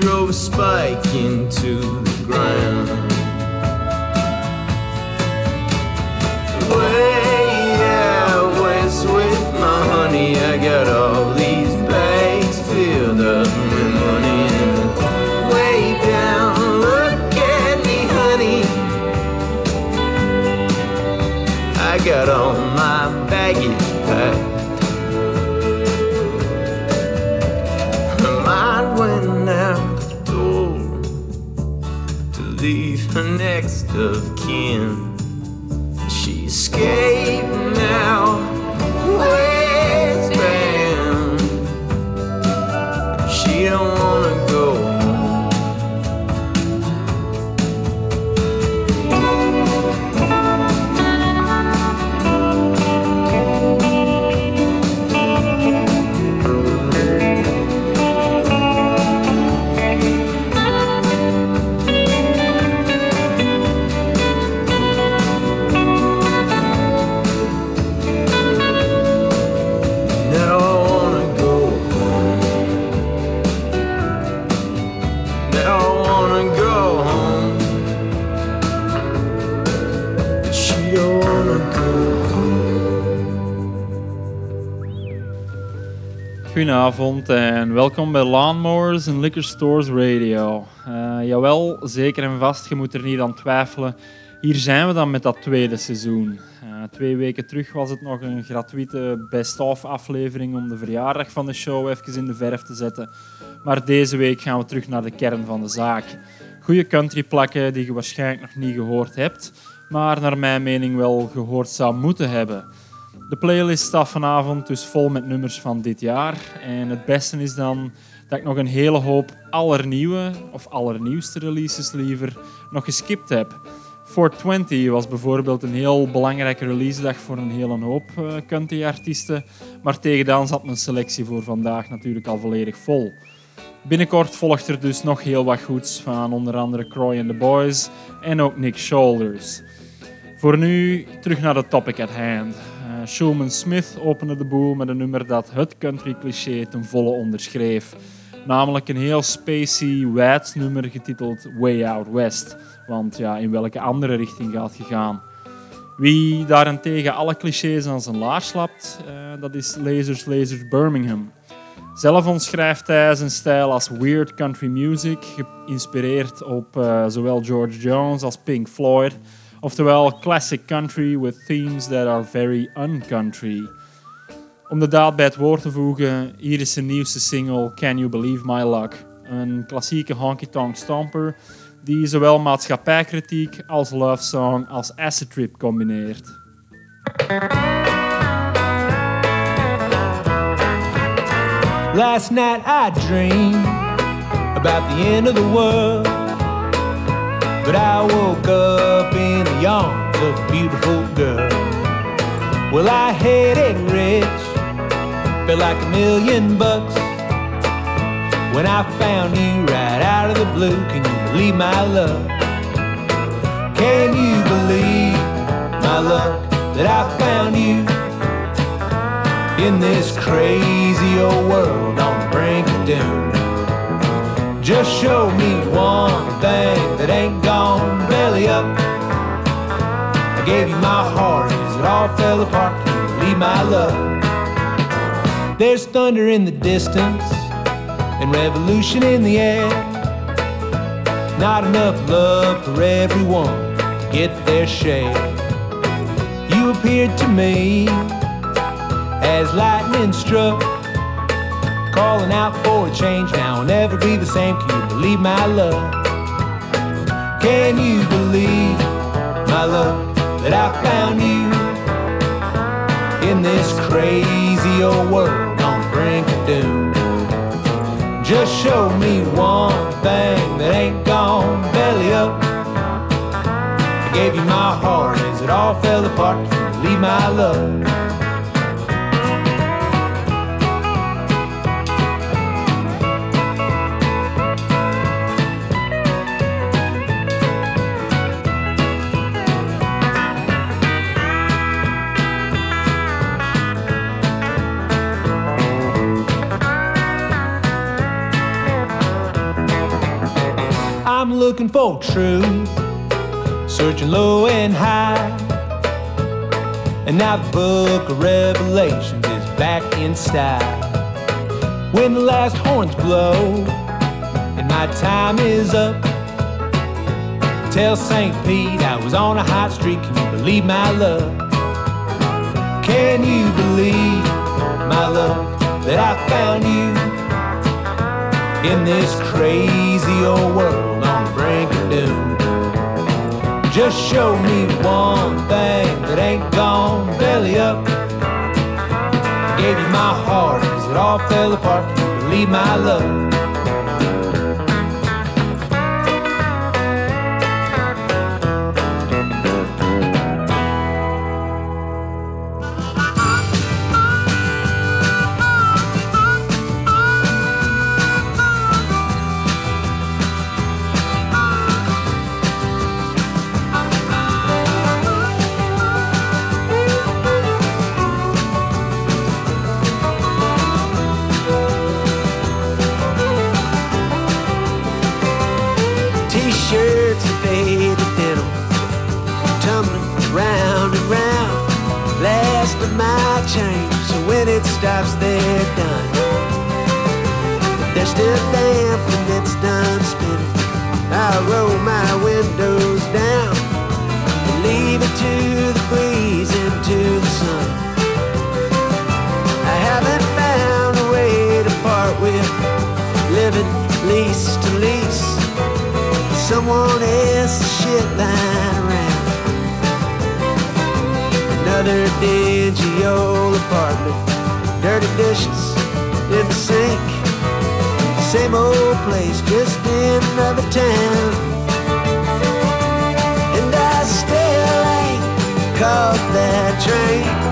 drove a spike into the ground. Goedenavond en welkom bij Lawnmowers and Liquor Stores Radio. Eh, jawel, zeker en vast, je moet er niet aan twijfelen. Hier zijn we dan met dat tweede seizoen. Eh, twee weken terug was het nog een gratuite best-of aflevering om de verjaardag van de show even in de verf te zetten. Maar deze week gaan we terug naar de kern van de zaak. Goede countryplakken die je waarschijnlijk nog niet gehoord hebt, maar naar mijn mening wel gehoord zou moeten hebben. De playlist staat vanavond dus vol met nummers van dit jaar. En het beste is dan dat ik nog een hele hoop allernieuwe, of allernieuwste releases liever, nog geskipt heb. 420 was bijvoorbeeld een heel belangrijke releasedag voor een hele hoop eh, country-artiesten. Maar tegen dan zat mijn selectie voor vandaag natuurlijk al volledig vol. Binnenkort volgt er dus nog heel wat goeds van onder andere Croy and the Boys en ook Nick Shoulders. Voor nu terug naar de topic at hand. Uh, Shulman Smith opende de boel met een nummer dat het country cliché ten volle onderschreef. Namelijk een heel spacey, wijd nummer getiteld Way Out West. Want ja, in welke andere richting gaat het gaan? Wie daarentegen alle clichés aan zijn laars slapt, uh, dat is Lasers Lasers Birmingham. Zelf omschrijft hij zijn stijl als weird country music, geïnspireerd op uh, zowel George Jones als Pink Floyd. Oftewel classic country with themes that are very uncountry. Om de daad bij het woord te voegen, hier is zijn nieuwste single Can You Believe My Luck. Een klassieke honky-tonk stomper die zowel maatschappijkritiek als love song als acid trip combineert. Last night I dreamed about the end of the world. But I woke up in the arms of a beautiful girl. Well, I headed rich Felt like a million bucks when I found you right out of the blue. Can you believe my love? Can you believe my luck that I found you in this crazy old world on the brink of doom? Just show me one thing that ain't gone belly up. I gave you my heart as it all fell apart. Believe my love? There's thunder in the distance and revolution in the air. Not enough love for everyone to get their share. You appeared to me as lightning struck, calling out for a change. Now I'll never be the same. Can you believe my love? Can you believe my love that I found you in this crazy old world on the brink of doom? Just show me one thing that ain't gone belly up. I gave you my heart as it all fell apart. Can you believe my love? Looking for truth, searching low and high. And now the book of Revelations is back in style. When the last horns blow and my time is up, tell St. Pete I was on a hot streak. Can you believe my love? Can you believe my love that I found you? in this crazy old world doom. Just show me one thing that ain't gone belly up. Gave you my heart as it all fell apart. Believe my love? My change So when it stops they're done. But they're still damp and it's done spinning. I roll my windows down And leave it to the breeze and to the sun. I haven't found a way to part with Living lease to lease. Someone else's shit lying Another old apartment, dirty dishes in the sink. Same old place, just in another town. And I still ain't caught that train.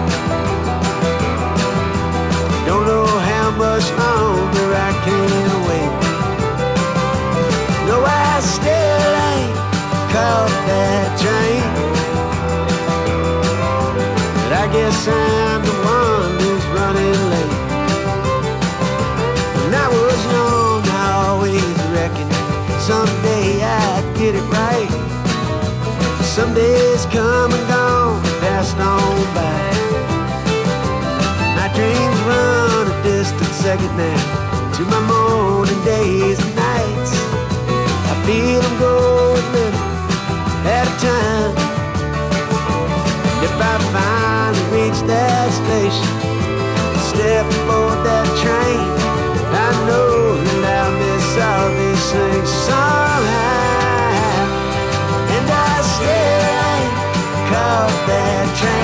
Second now to my morning days and nights. I feel I'm going at a time. And if I finally reach that station, step aboard that train, I know that I'll miss all these things somehow. And I still ain't caught that train.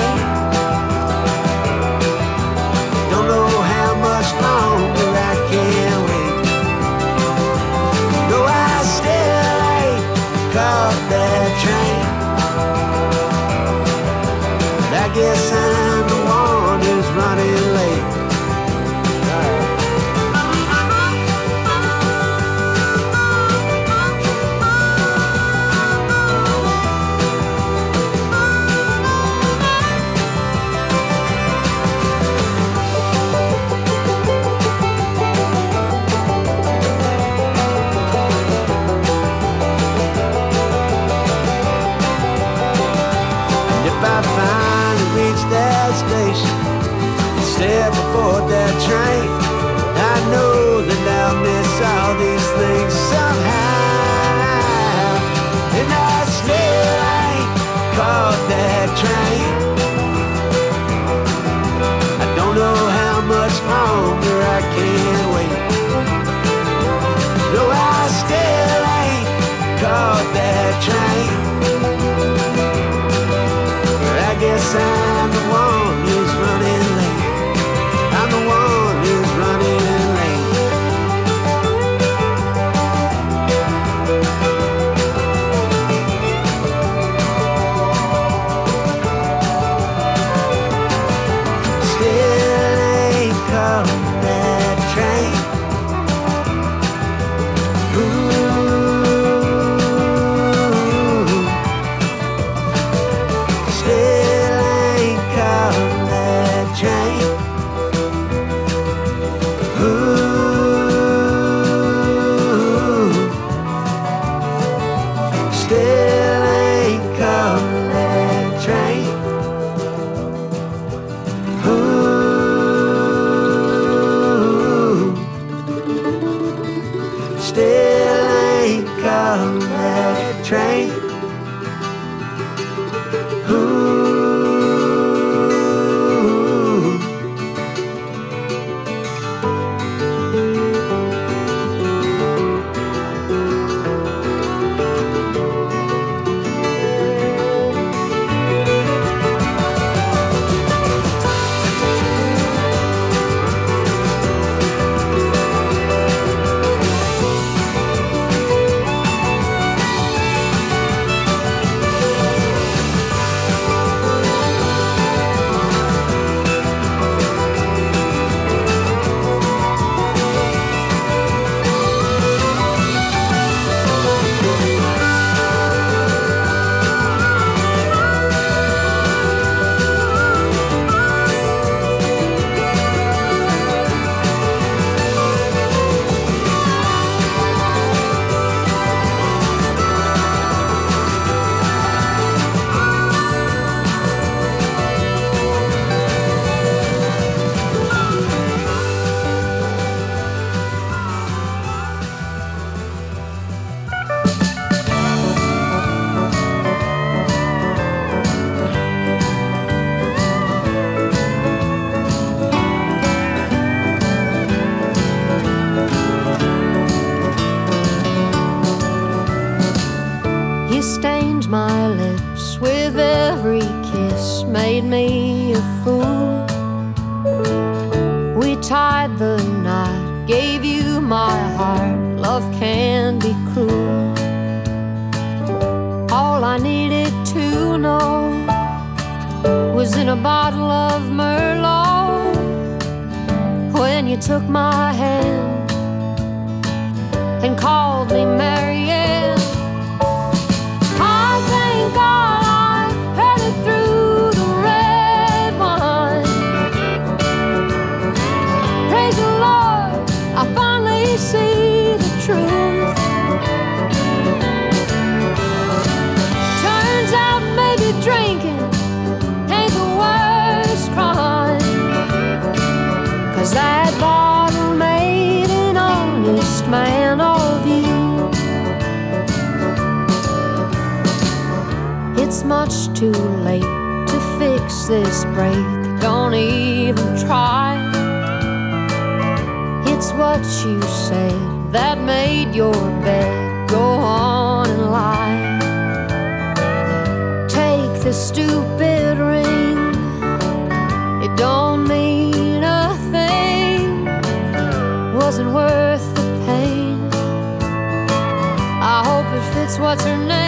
too late to fix this break. Don't even try. It's what you said that made your bed. Go on and lie. Take the stupid ring. It don't mean a thing. Wasn't worth the pain. I hope it fits what's her name.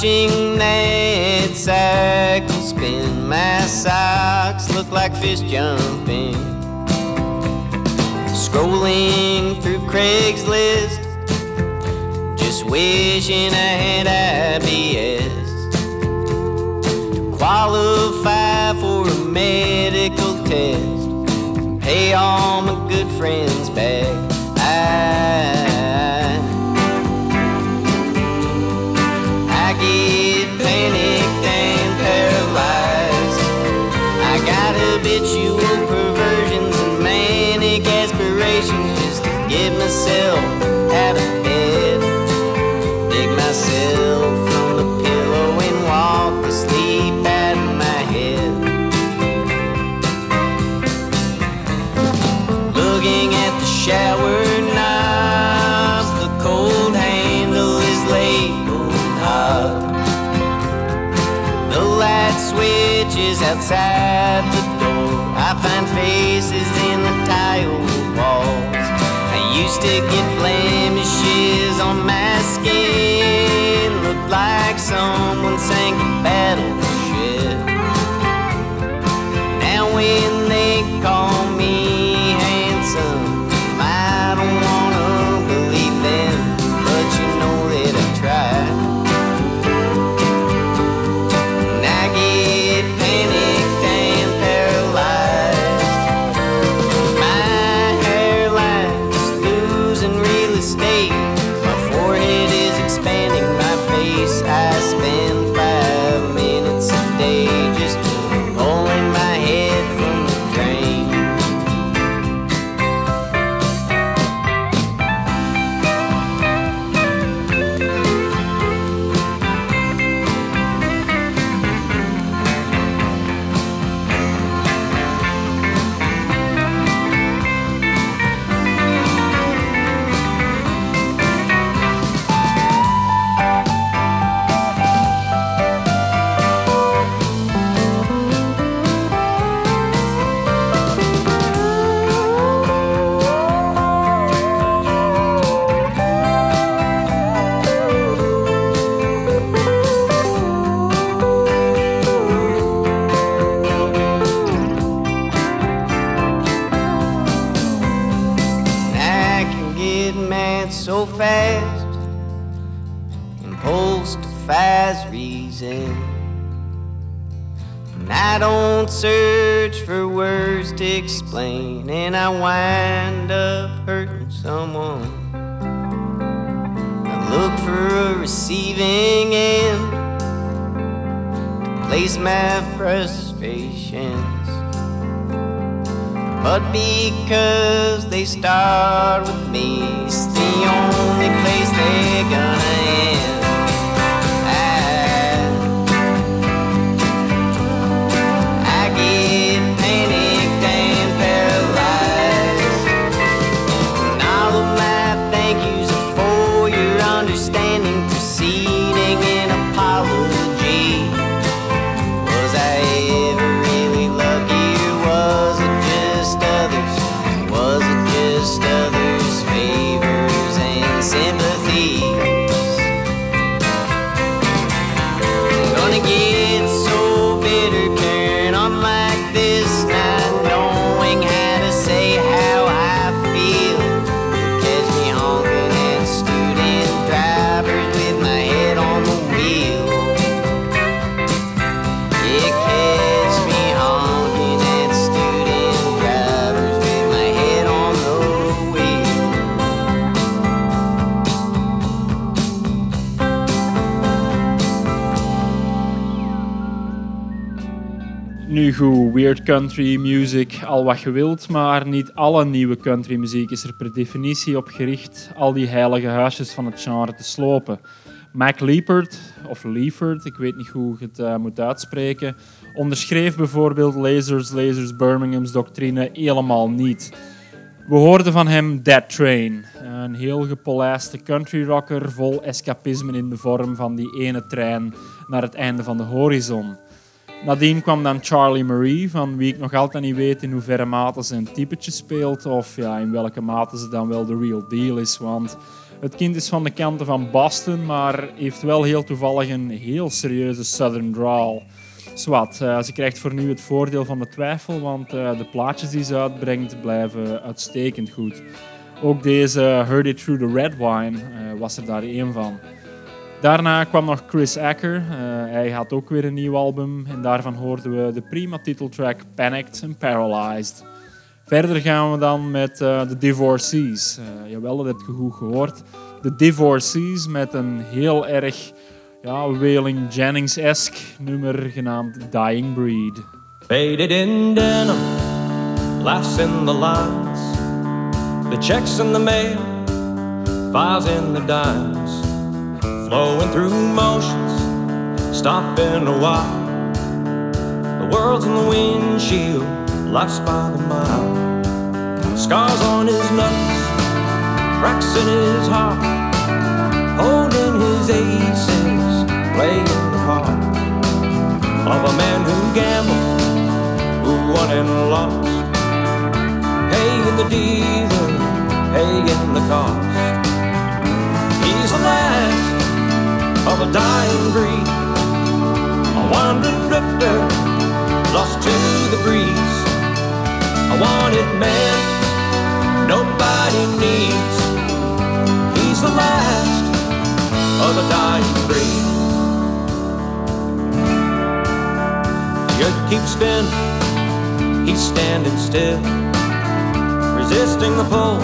Watching that cycle spin, my socks look like fish jumping. Scrolling through Craigslist, just wishing I had IBS to qualify for a medical test and pay all my good friends back. sad. Weird country music al wat je wilt, maar niet alle nieuwe country muziek is er per definitie op gericht al die heilige huisjes van het genre te slopen. Mac Liefert, of Liefert, ik weet niet hoe je het uh, moet uitspreken, onderschreef bijvoorbeeld Lasers, Lasers, Birmingham's doctrine helemaal niet. We hoorden van hem Dead Train, een heel gepolijste country rocker vol escapisme in de vorm van die ene trein naar het einde van de horizon. Nadien kwam dan Charlie Marie, van wie ik nog altijd niet weet in hoeverre mate ze een typetje speelt of ja, in welke mate ze dan wel de real deal is. Want het kind is van de kanten van Boston, maar heeft wel heel toevallig een heel serieuze Southern drawl. Zwat, uh, ze krijgt voor nu het voordeel van de twijfel, want uh, de plaatjes die ze uitbrengt blijven uitstekend goed. Ook deze Heard It Through the Red Wine uh, was er daar één van. Daarna kwam nog Chris Acker. Uh, hij had ook weer een nieuw album en daarvan hoorden we de prima titeltrack Panicked and Paralyzed. Verder gaan we dan met uh, The Divorcees. Uh, jawel, dat heb je goed gehoord. The Divorcees met een heel erg ja, Wailing Jennings-esque nummer genaamd Dying Breed. Faded in denim, laughs in the lines, the checks in the mail, files in the dimes, flowing through motions, stopping a while. The world's in the windshield, life's by the mile. Scars on his knuckles, cracks in his heart, holding his aces, dying breed, a wandering drifter, lost to the breeze, a wanted man nobody needs. He's the last of a dying breed. The earth keeps spinning, he's standing still, resisting the pull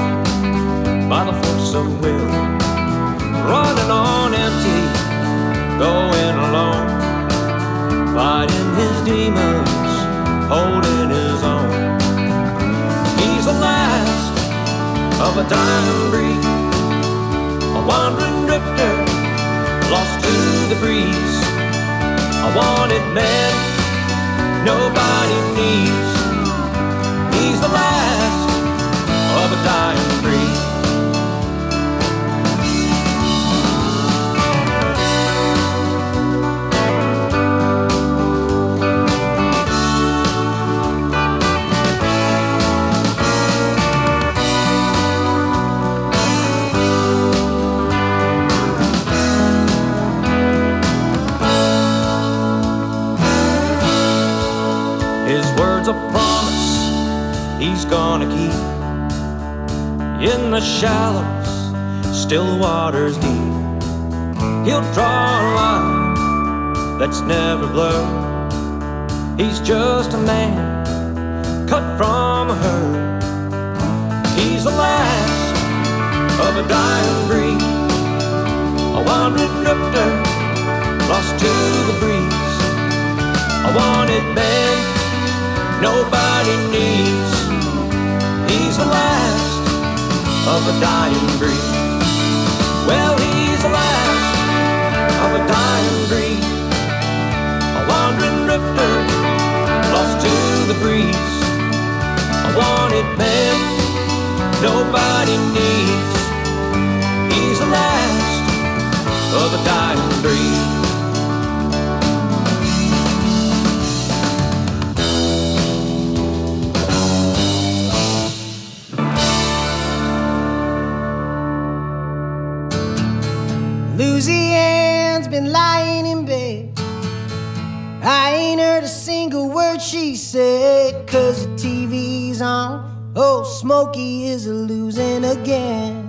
by the force of will, running on empty, going alone, fighting his demons, holding his own. He's the last of a dying breed, a wandering drifter, lost to the breeze, a wanted man nobody needs. He's the last of a dying breed. Gonna keep. In the shallows, still waters deep. He'll draw a line that's never blurred. He's just a man cut from a herd. He's the last of a dying breed, a wandering drifter, lost to the breeze, a wanted man nobody needs. He's the last of a dying breed. Well, he's the last of a dying breed. A wandering drifter, lost to the breeze. A wanted man, nobody needs. He's the last of a dying breed. Been lying in bed. I ain't heard a single word she said, cause the TV's on. Oh, Smokey is a losing again.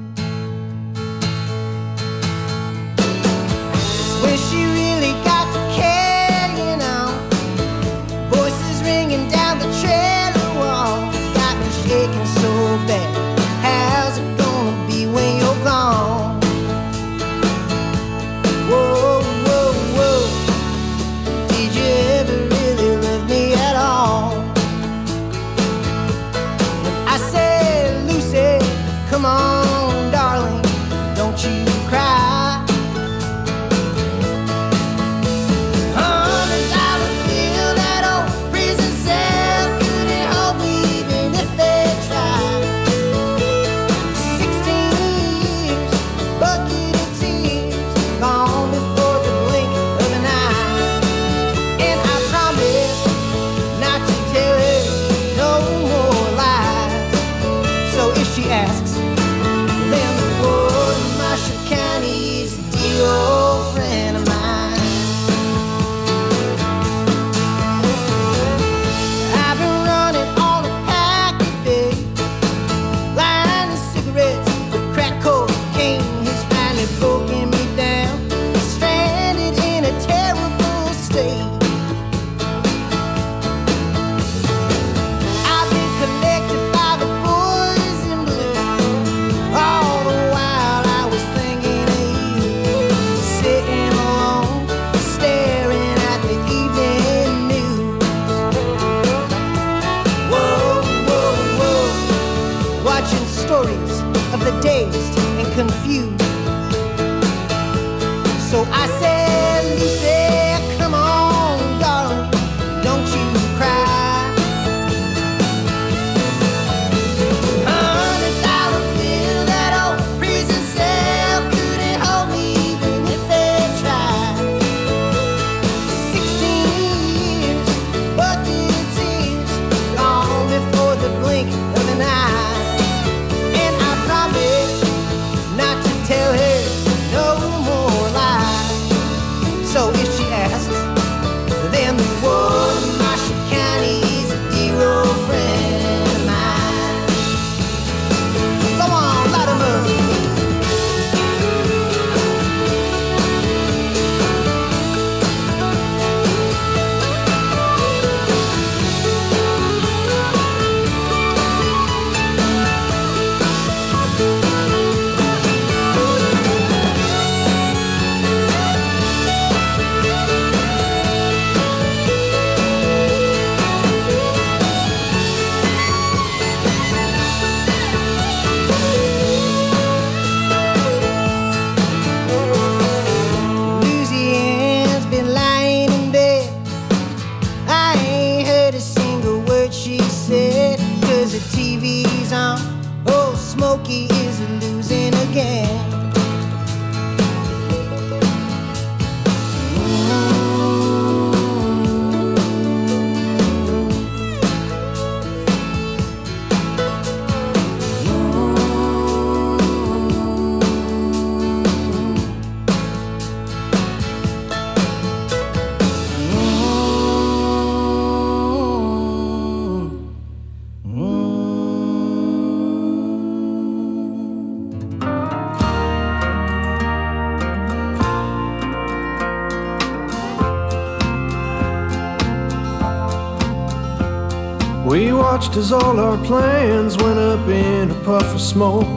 As all our plans went up in a puff of smoke.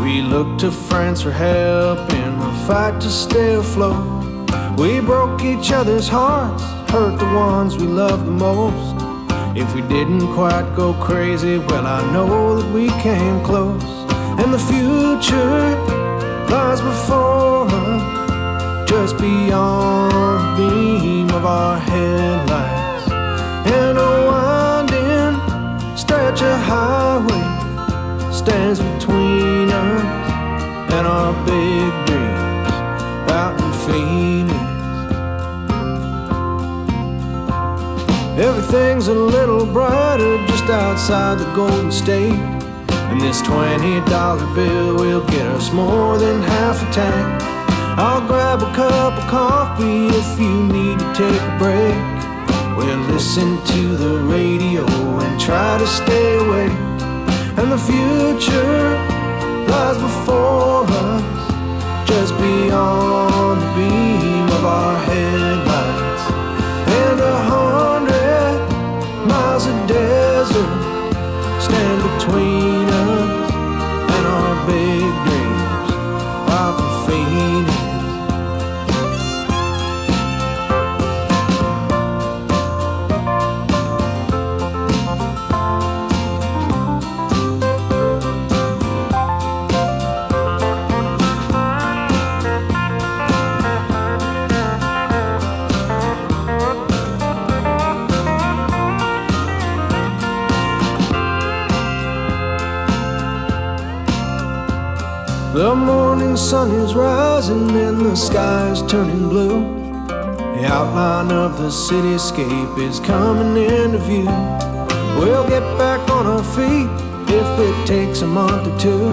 We looked to France for help in the fight to stay afloat. We broke each other's hearts, hurt the ones we loved the most. If we didn't quite go crazy, well, I know that we came close. And the future lies before us, just beyond the beam of our headlights. Stretch of highway stands between us and our big dreams out in Phoenix. Everything's a little brighter just outside the Golden State. And this $20 bill will get us more than half a tank. I'll grab a cup of coffee if you need to take a break. We'll listen to the radio and try to stay awake. And the future lies before us, just beyond the beam of our headlights. And a hundred miles of desert stand between The morning sun is rising and the sky is turning blue. The outline of the cityscape is coming into view. We'll get back on our feet if it takes a month or two.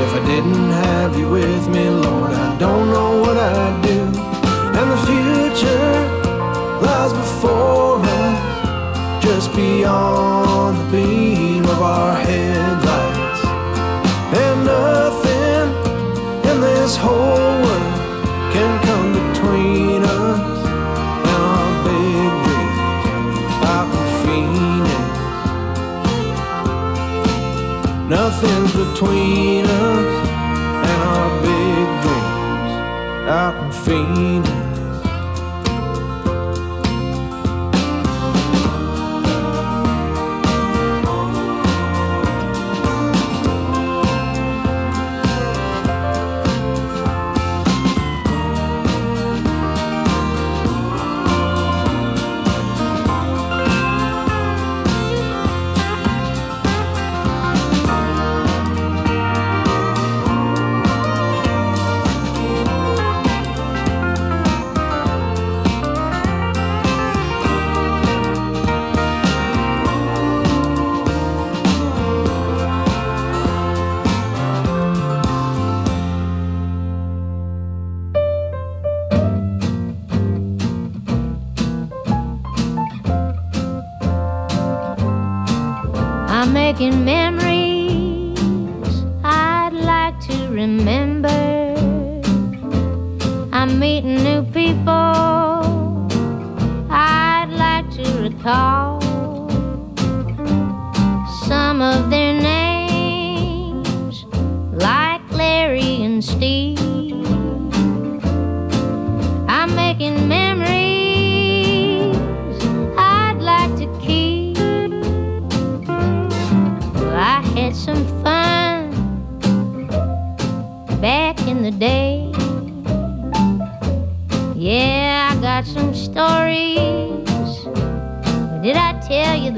If I didn't have you with me, Lord, I don't know what I'd do. And the future lies before us, just beyond the this whole world can come between us and our big dreams out in Phoenix. Nothing's between us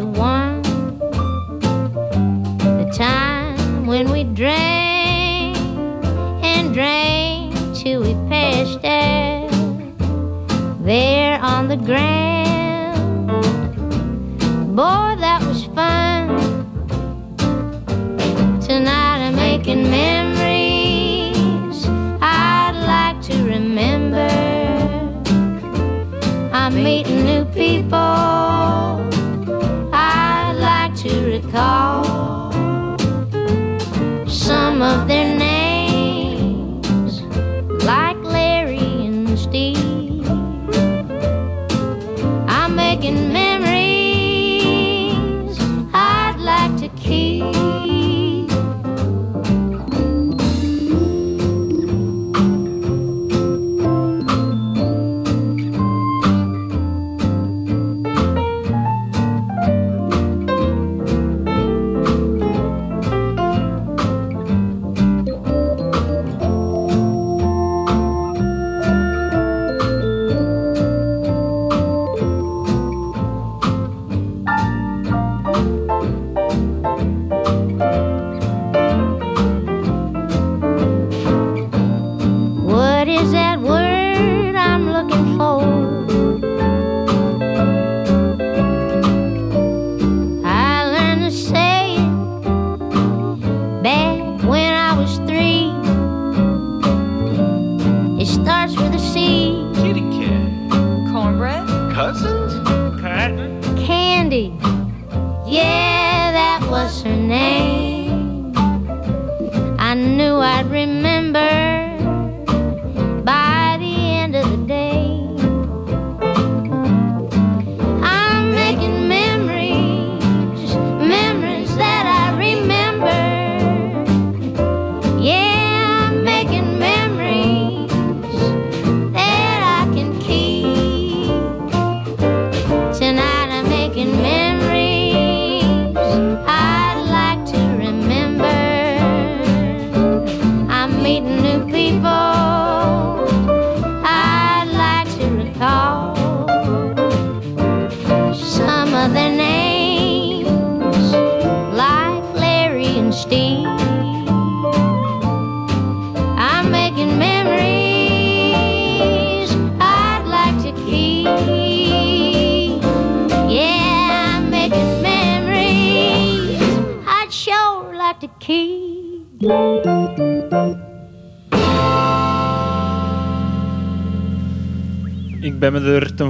the one, the time when we drank and drank till we passed out there on the ground.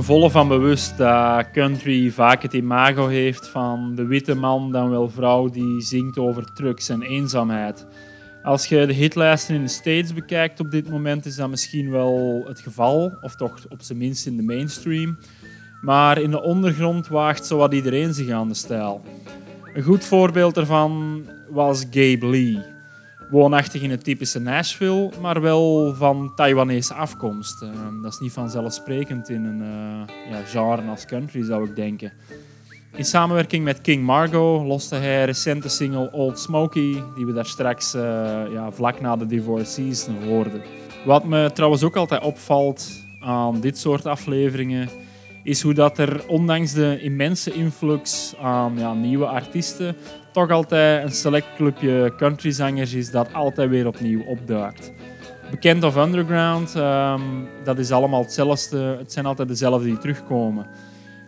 Volle van bewust dat country vaak het imago heeft van de witte man dan wel vrouw die zingt over trucks en eenzaamheid. Als je de hitlijsten in de States bekijkt op dit moment is dat misschien wel het geval, of toch op zijn minst in de mainstream. Maar in de ondergrond waagt zowat iedereen zich aan de stijl. Een goed voorbeeld daarvan was Gabe Lee. Woonachtig in het typische Nashville, maar wel van Taiwanese afkomst. Eh, dat is niet vanzelfsprekend in een eh, ja, genre als country, zou ik denken. In samenwerking met King Margo loste hij recent de single Old Smoky, die we daar straks eh, ja, vlak na de Divorcees hoorden. Wat me trouwens ook altijd opvalt aan dit soort afleveringen, is hoe dat er ondanks de immense influx aan ja, nieuwe artiesten toch altijd een select clubje countryzangers is dat altijd weer opnieuw opduikt. Bekend of underground, ehm, dat is allemaal hetzelfde. Het zijn altijd dezelfde die terugkomen.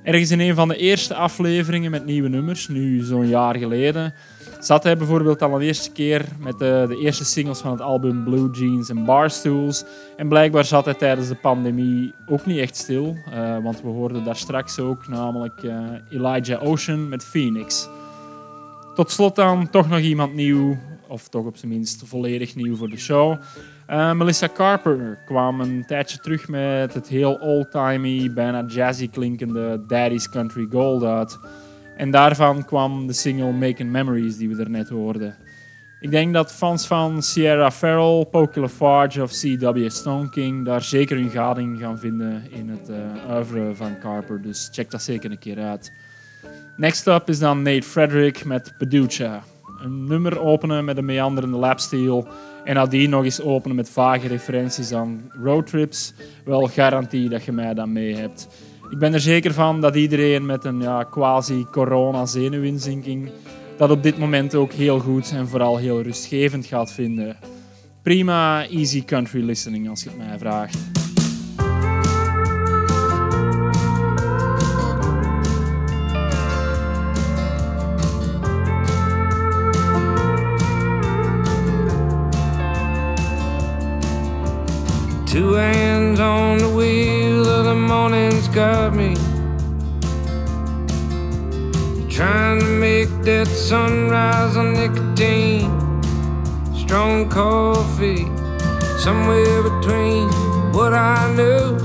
Ergens in een van de eerste afleveringen met nieuwe nummers, nu zo'n jaar geleden, zat hij bijvoorbeeld al een eerste keer met de, de eerste singles van het album Blue Jeans en Barstools. En blijkbaar zat hij tijdens de pandemie ook niet echt stil, eh, want we hoorden daar straks ook namelijk eh, Elijah Ocean met Phoenix. Tot slot dan toch nog iemand nieuw, of toch op zijn minst volledig nieuw voor de show. Uh, Melissa Carper kwam een tijdje terug met het heel oldtimey, bijna jazzy klinkende Daddy's Country Gold uit. En daarvan kwam de single Making Memories die we er net hoorden. Ik denk dat fans van Sierra Farrell, Pokey LaFarge of C.W. Stone King daar zeker hun gading gaan vinden in het uh, oeuvre van Carper. Dus check dat zeker een keer uit. Next up is dan Nate Frederick met Paducah. Een nummer openen met een meanderende lapsteel en nadien nog eens openen met vage referenties aan roadtrips. Wel garantie dat je mij dan mee hebt. Ik ben er zeker van dat iedereen met een ja, quasi-corona-zenuwinzinking dat op dit moment ook heel goed en vooral heel rustgevend gaat vinden. Prima, easy country listening als je het mij vraagt. Got me. Trying to make that sunrise on nicotine. Strong coffee, somewhere between what I knew,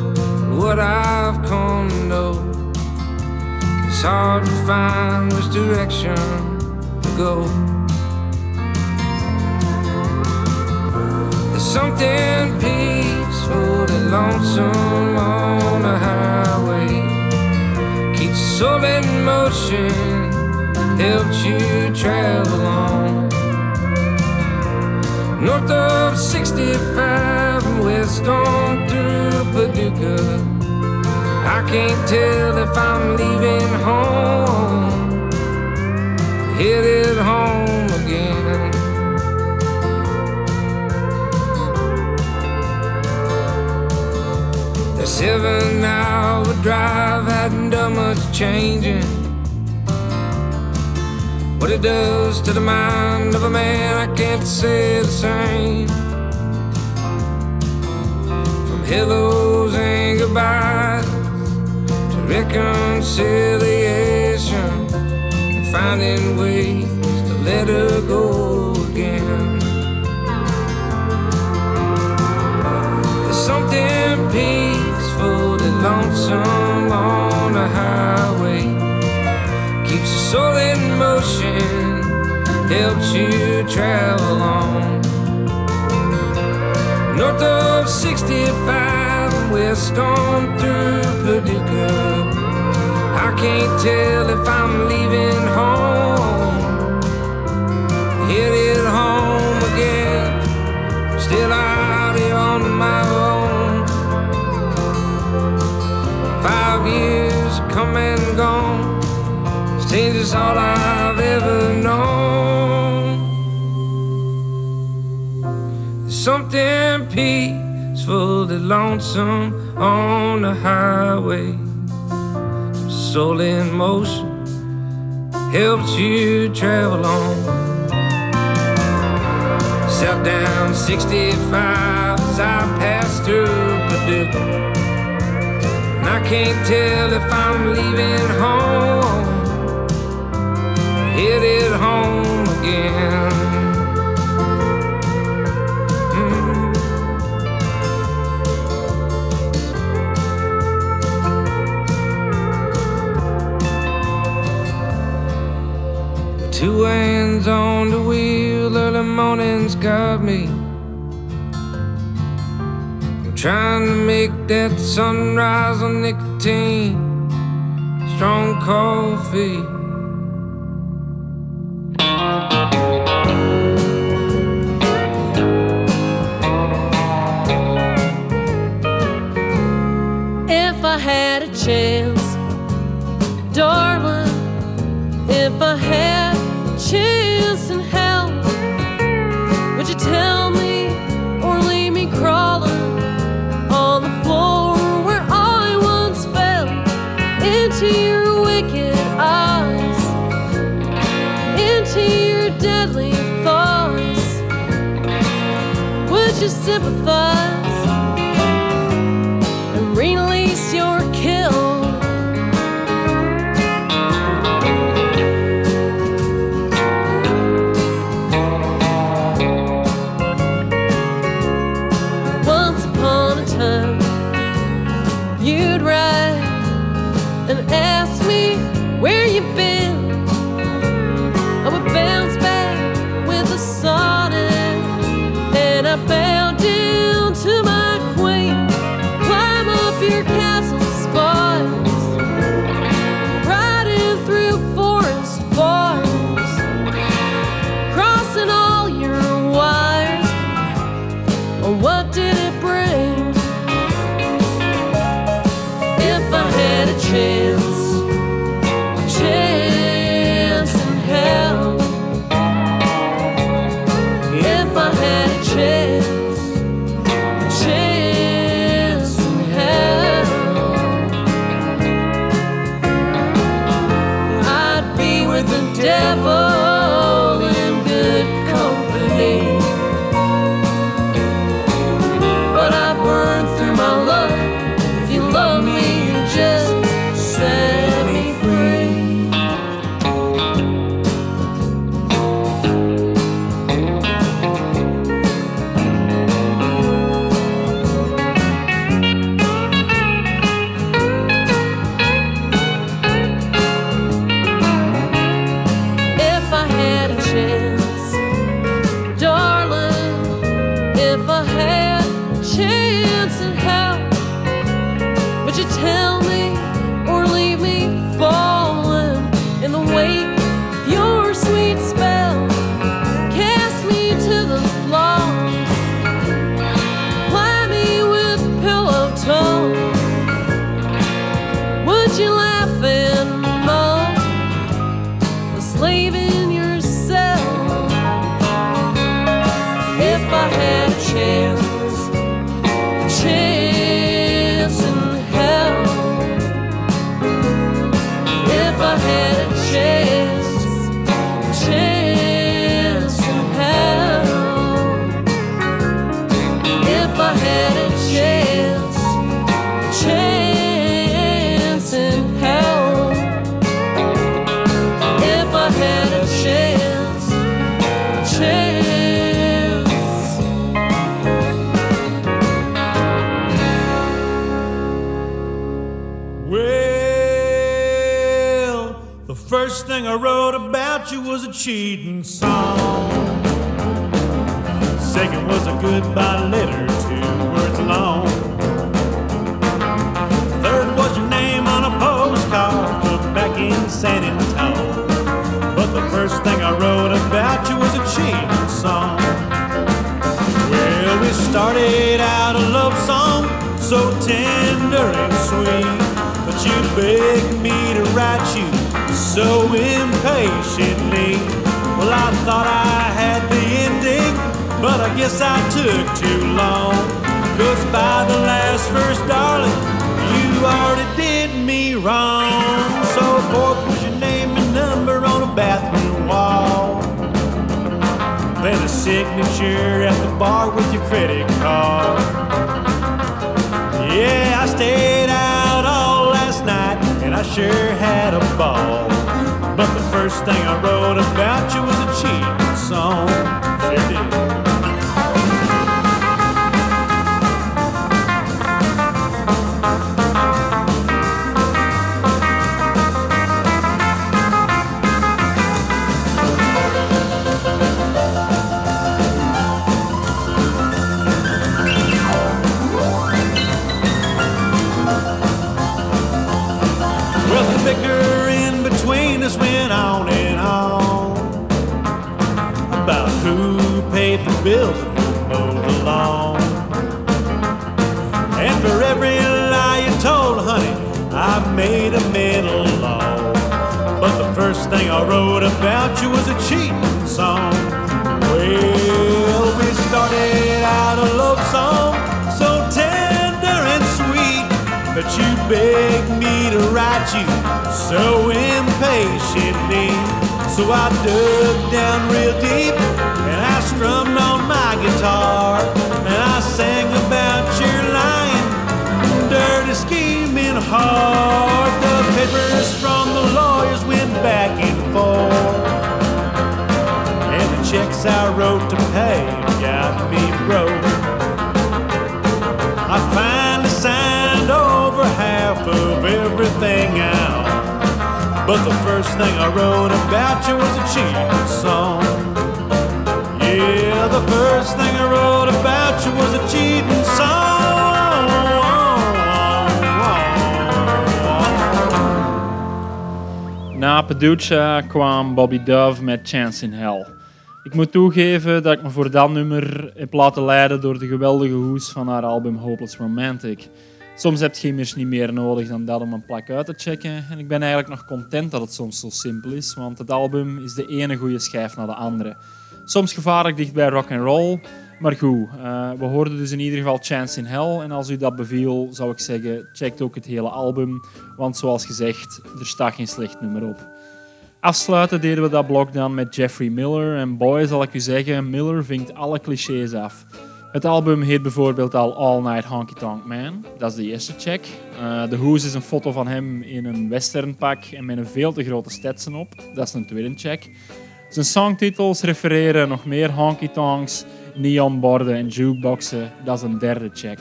and what I've come to know. It's hard to find which direction to go. There's something and lonesome on the highway. Keeps the soul in motion, helps you travel on. North of 65 and west on through Paducah. I can't tell if I'm leaving home, headed home again. The seven hour drive hadn't done much changing. What it does to the mind of a man, I can't say the same. From hellos and goodbyes to reconciliation and finding ways to let her go again. There's something peaceful lonesome on the highway. Keeps the soul in motion, helps you travel on. North of 65 and west on through Paducah. I can't tell if I'm leaving home, headed home again. Still out here on my own. Five years come and gone. Change is all I've ever known. There's something peaceful and lonesome on the highway. Soul in motion helps you travel on. South down 65 as I pass through Paducah. And I can't tell if I'm leaving home, headed home again. Mm. Two hands on the wheel, early morning's got me. Trying to make that sunrise on nicotine, strong coffee. If I had a chance, sympathize? But I guess I took too long. Cause by the last verse, darling, you already did me wrong. So fourth was your name and number on a bathroom wall. Then a signature at the bar with your credit card. Yeah, I stayed out all last night and I sure had a ball. But the first thing I wrote about you was a cheating song. Sure did. Bills who mowed the lawn. And for every lie you told, honey, I made a mental law. But the first thing I wrote about you was a cheating song. Well, we started out a love song so tender and sweet. But you begged me to write you so impatiently. So I dug down real deep and I strummed guitar. And I sang about your lying, dirty scheming heart. The papers from the lawyers went back and forth. And the checks I wrote to pay got me broke. I finally signed over half of everything out. But the first thing I wrote about you was a cheating song. Was. Na Peducha kwam Bobby Dove met Chance in Hell. Ik moet toegeven dat ik me voor dat nummer heb laten leiden door de geweldige hoes van haar album Hopeless Romantic. Soms heb je immers niet meer nodig dan dat om een plak uit te checken. En ik ben eigenlijk nog content dat het soms zo simpel is, want het album is de ene goede schijf na de andere. Soms gevaarlijk dicht bij rock and roll, maar goed. eh, we hoorden dus in ieder geval Chance in Hell. En als u dat beviel, zou ik zeggen, check ook het hele album. Want zoals gezegd, er staat geen slecht nummer op. Afsluiten deden we dat blok dan met Jeffrey Miller. En boy, zal ik u zeggen, Miller vinkt alle clichés af. Het album heet bijvoorbeeld al All Night Honky Tonk Man. Dat is de eerste check. Eh, de hoes is een foto van hem in een westernpak en met een veel te grote stetsen op. Dat is een tweede check. Zijn songtitels refereren nog meer honky tonks, neonborden en jukeboxen. Dat is een derde check.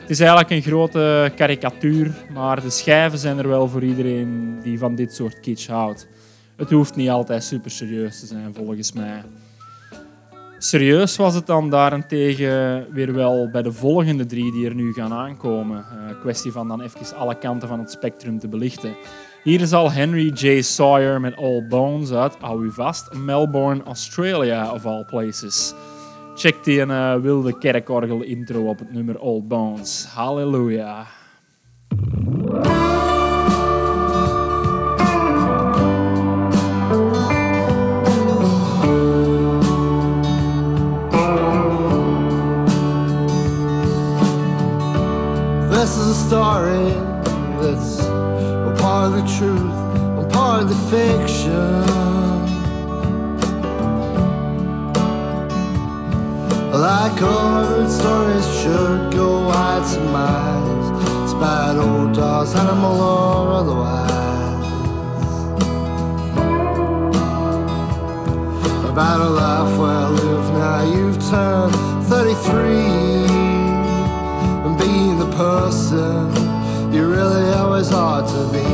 Het is eigenlijk een grote karikatuur, maar de schijven zijn er wel voor iedereen die van dit soort kitsch houdt. het hoeft niet altijd super serieus te zijn, volgens mij. Serieus was het dan daarentegen weer wel bij de volgende drie die er nu gaan aankomen. Uh, kwestie van dan even alle kanten van het spectrum te belichten. Hier is al Henry J. Sawyer met All Bones uit, hou u vast, Melbourne, Australia of all places. Check die een uh, wilde kerkorgel intro op het nummer Old Bones. Halleluja. This is a story of the truth, I'm part of the fiction. Like all stories should go wide some miles, spite old dogs, animal or otherwise. About a life well lived, now you've turned 33 and being the person you really always ought to be.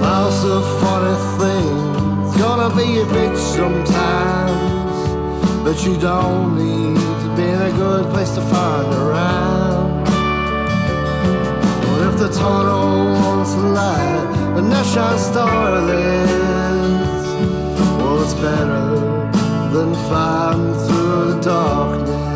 Life's a funny thing, it's gonna be a bitch sometimes, but you don't need to be in a good place to find around. What if the tunnel wants light and that shines starless? Well, it's better than fighting through the darkness.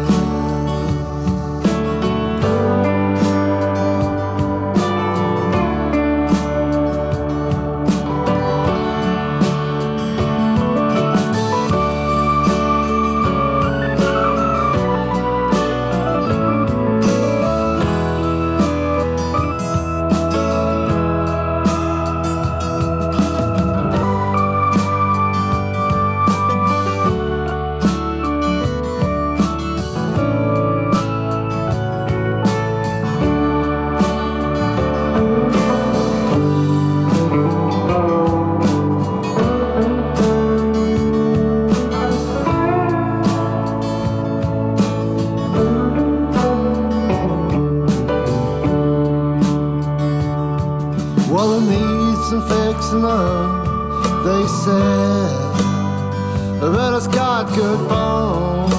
But it's got good bones.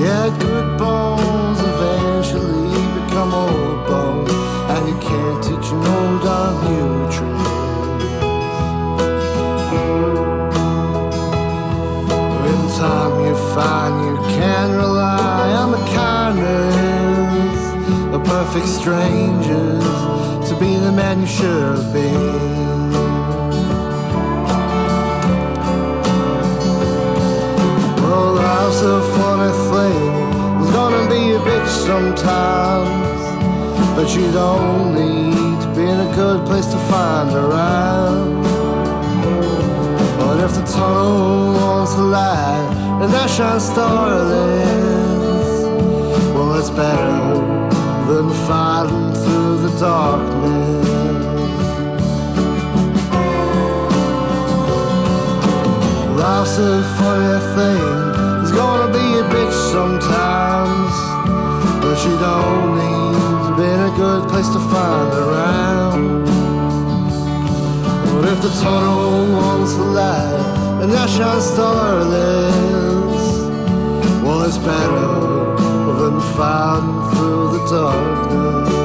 Yeah, good bones eventually become old bones. And you can't teach an old dog new tricks. In time you find you can rely on the kindness of perfect strangers man you should have been. Well, life's a funny thing. It's gonna be a bitch sometimes, but you don't need to be in a good place to find around. But if the tunnel wants a light and that shines starless, well, it's better than fighting through the darkness. Life's a funny thing. It's gonna be a bitch sometimes, but you don't need to be a good place to find around. But if the tunnel wants the light and that shines starless, well, it's better than fighting through the darkness.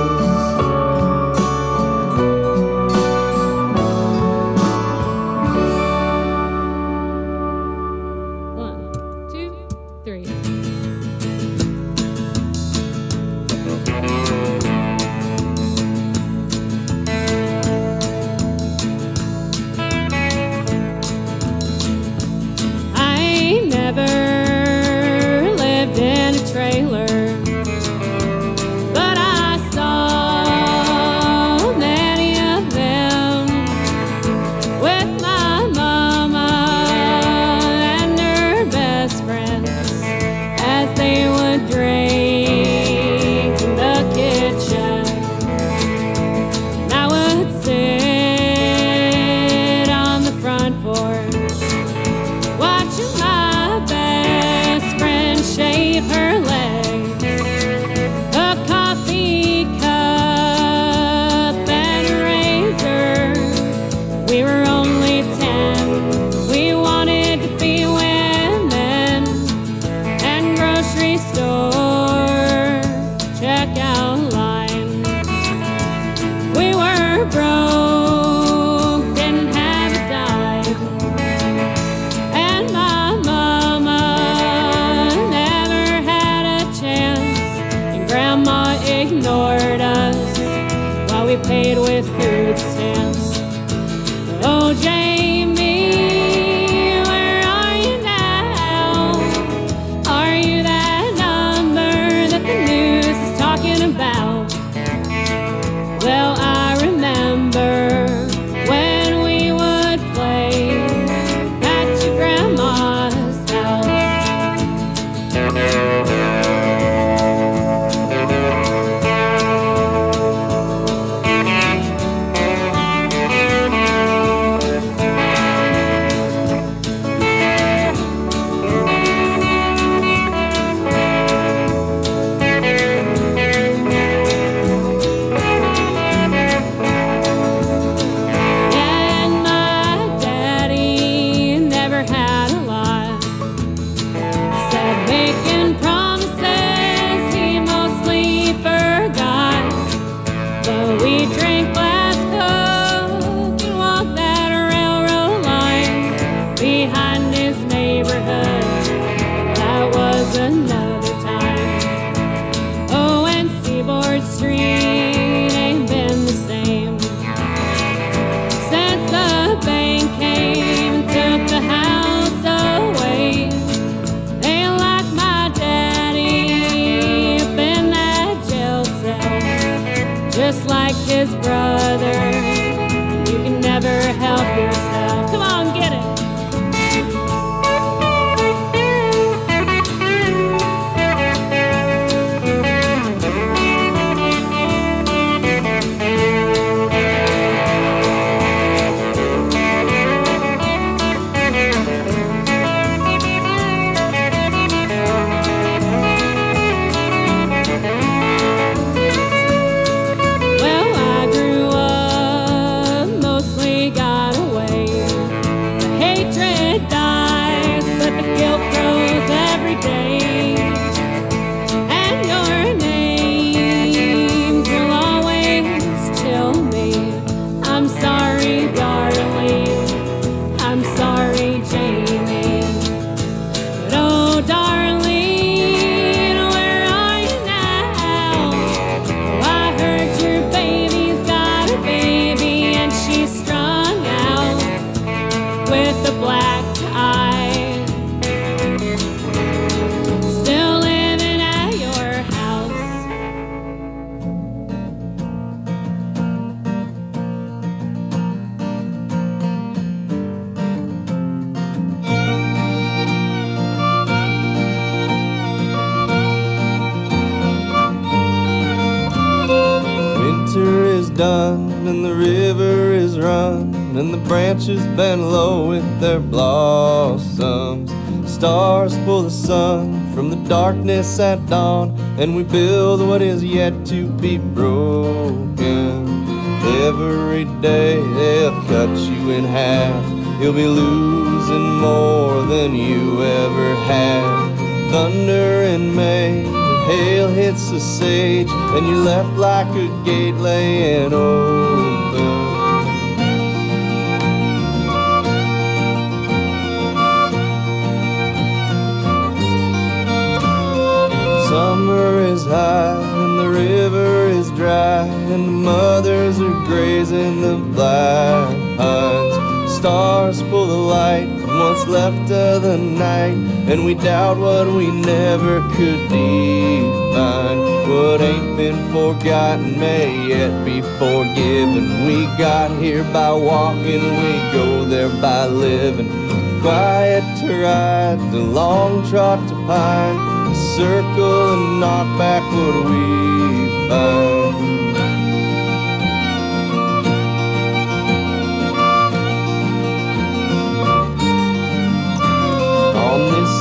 Darkness at dawn and we build what is yet to be broken. Every day they'll cut you in half. You'll be losing more than you ever had. Thunder in May, hail hits the sage, and you're left like a gate laying open. Mothers are grazing the black pines. Stars pull the light from what's left of the night, and we doubt what we never could define. What ain't been forgotten may yet be forgiven. We got here by walking, we go there by living. Quiet to ride, the long trot to pine circle and knock back what we find.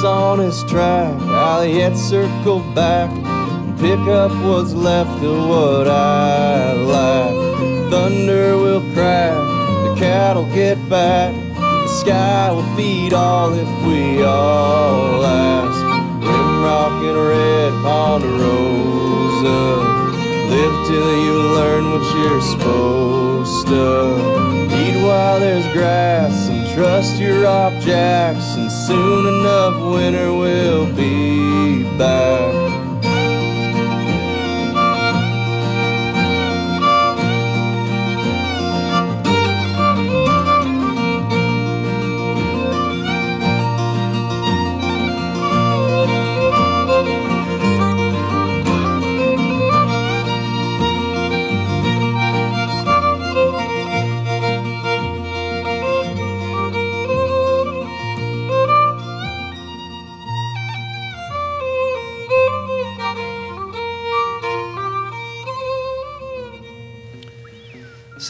On his track, I'll yet circle back and pick up what's left of what I lack. Thunder will crack, the cattle get fat, the sky will feed all if we all ask. Rimrock and Red Ponderosa, till you learn what you're supposed to. Eat while there's grass and trust your and soon enough winter will be back.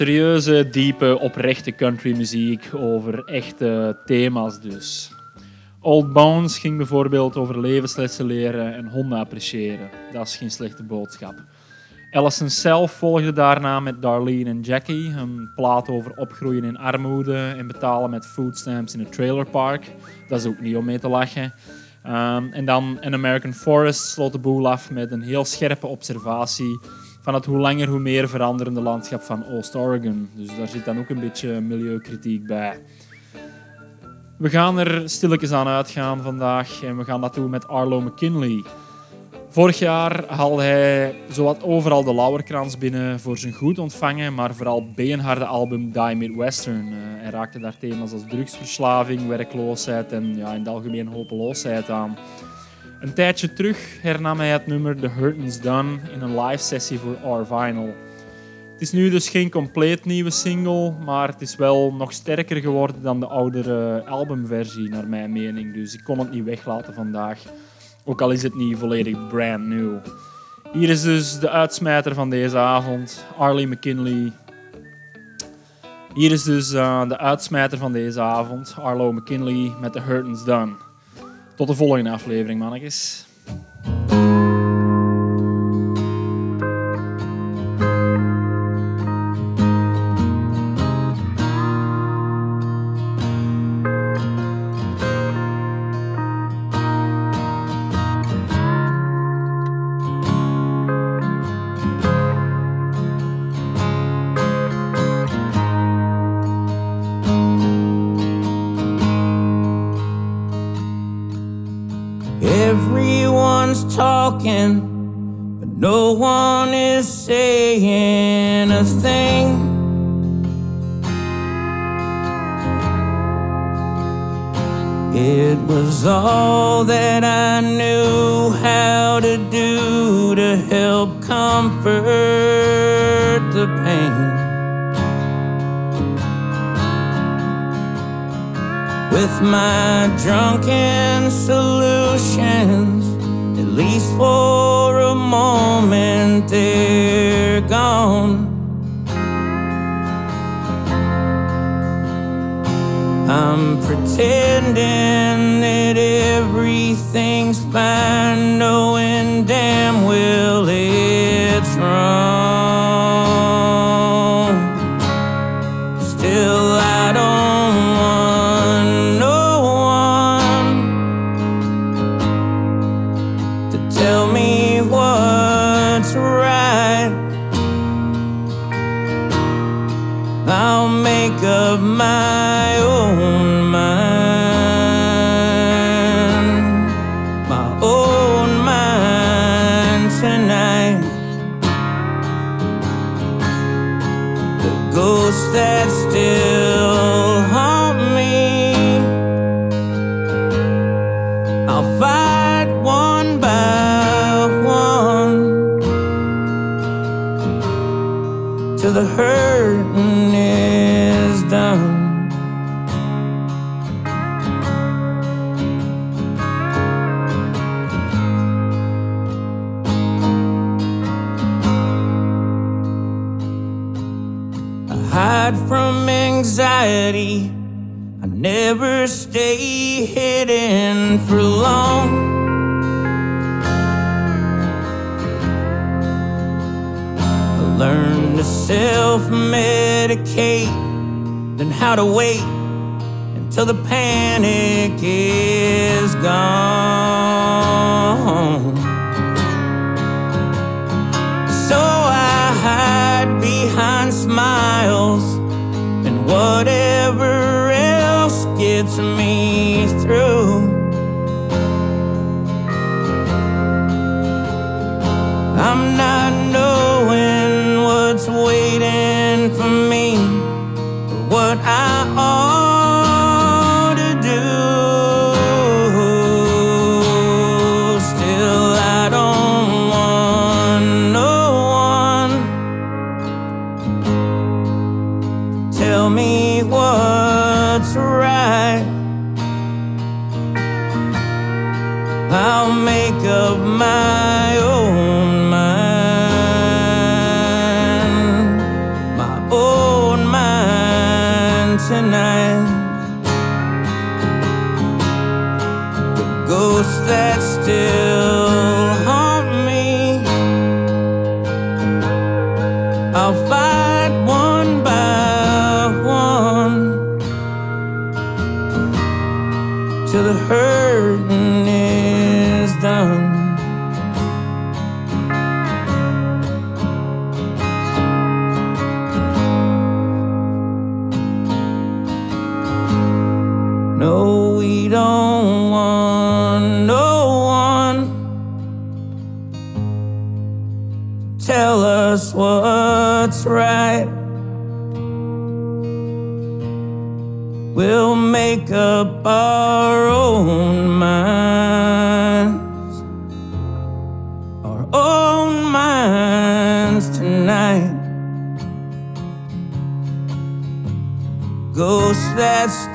Serieuze, diepe, oprechte countrymuziek over echte thema's dus. Old Bones ging bijvoorbeeld over levenslessen leren en honden appreciëren. Dat is geen slechte boodschap. Allison zelf volgde daarna met Darlene en Jackie, een plaat over opgroeien in armoede en betalen met foodstamps in een trailerpark. Dat is ook niet om mee te lachen. Ehm, en dan An American Forest sloot de boel af met een heel scherpe observatie van het hoe langer hoe meer veranderende landschap van Oost-Oregon. Dus daar zit dan ook een beetje milieukritiek bij. We gaan er stilletjes aan uitgaan vandaag en we gaan dat doen met Arlo McKinley. Vorig jaar haalde hij zowat overal de lauwerkrans binnen voor zijn goed ontvangen, maar vooral beenharde album Die Midwestern. Uh, hij raakte daar thema's als drugsverslaving, werkloosheid en ja, in het algemeen hopeloosheid aan. Een tijdje terug hernam hij het nummer The Hurtin's Done in een live sessie voor Our Vinyl. Het is nu dus geen compleet nieuwe single, maar het is wel nog sterker geworden dan de oudere albumversie, naar mijn mening. Dus ik kon het niet weglaten vandaag, ook al is het niet volledig brand new. Hier is dus de uitsmijter van deze avond, Arlie McKinley. Hier is dus uh, de uitsmijter van deze avond, Arlo McKinley met The Hurtin's Done. Tot de volgende aflevering, mannetjes. been for long. I learned to self medicate, then how to wait until the panic is gone. So I hide behind smiles and whatever else gets me through. Ghosts that still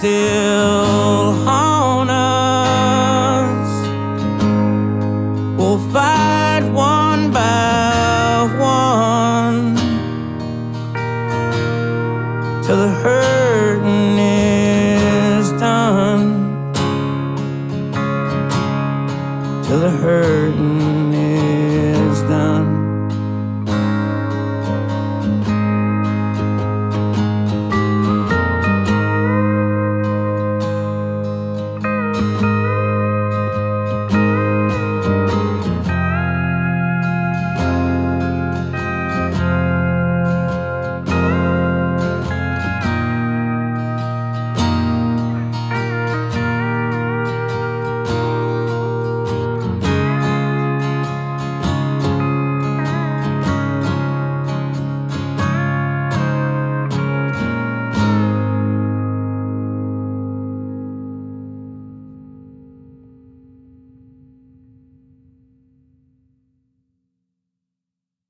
still.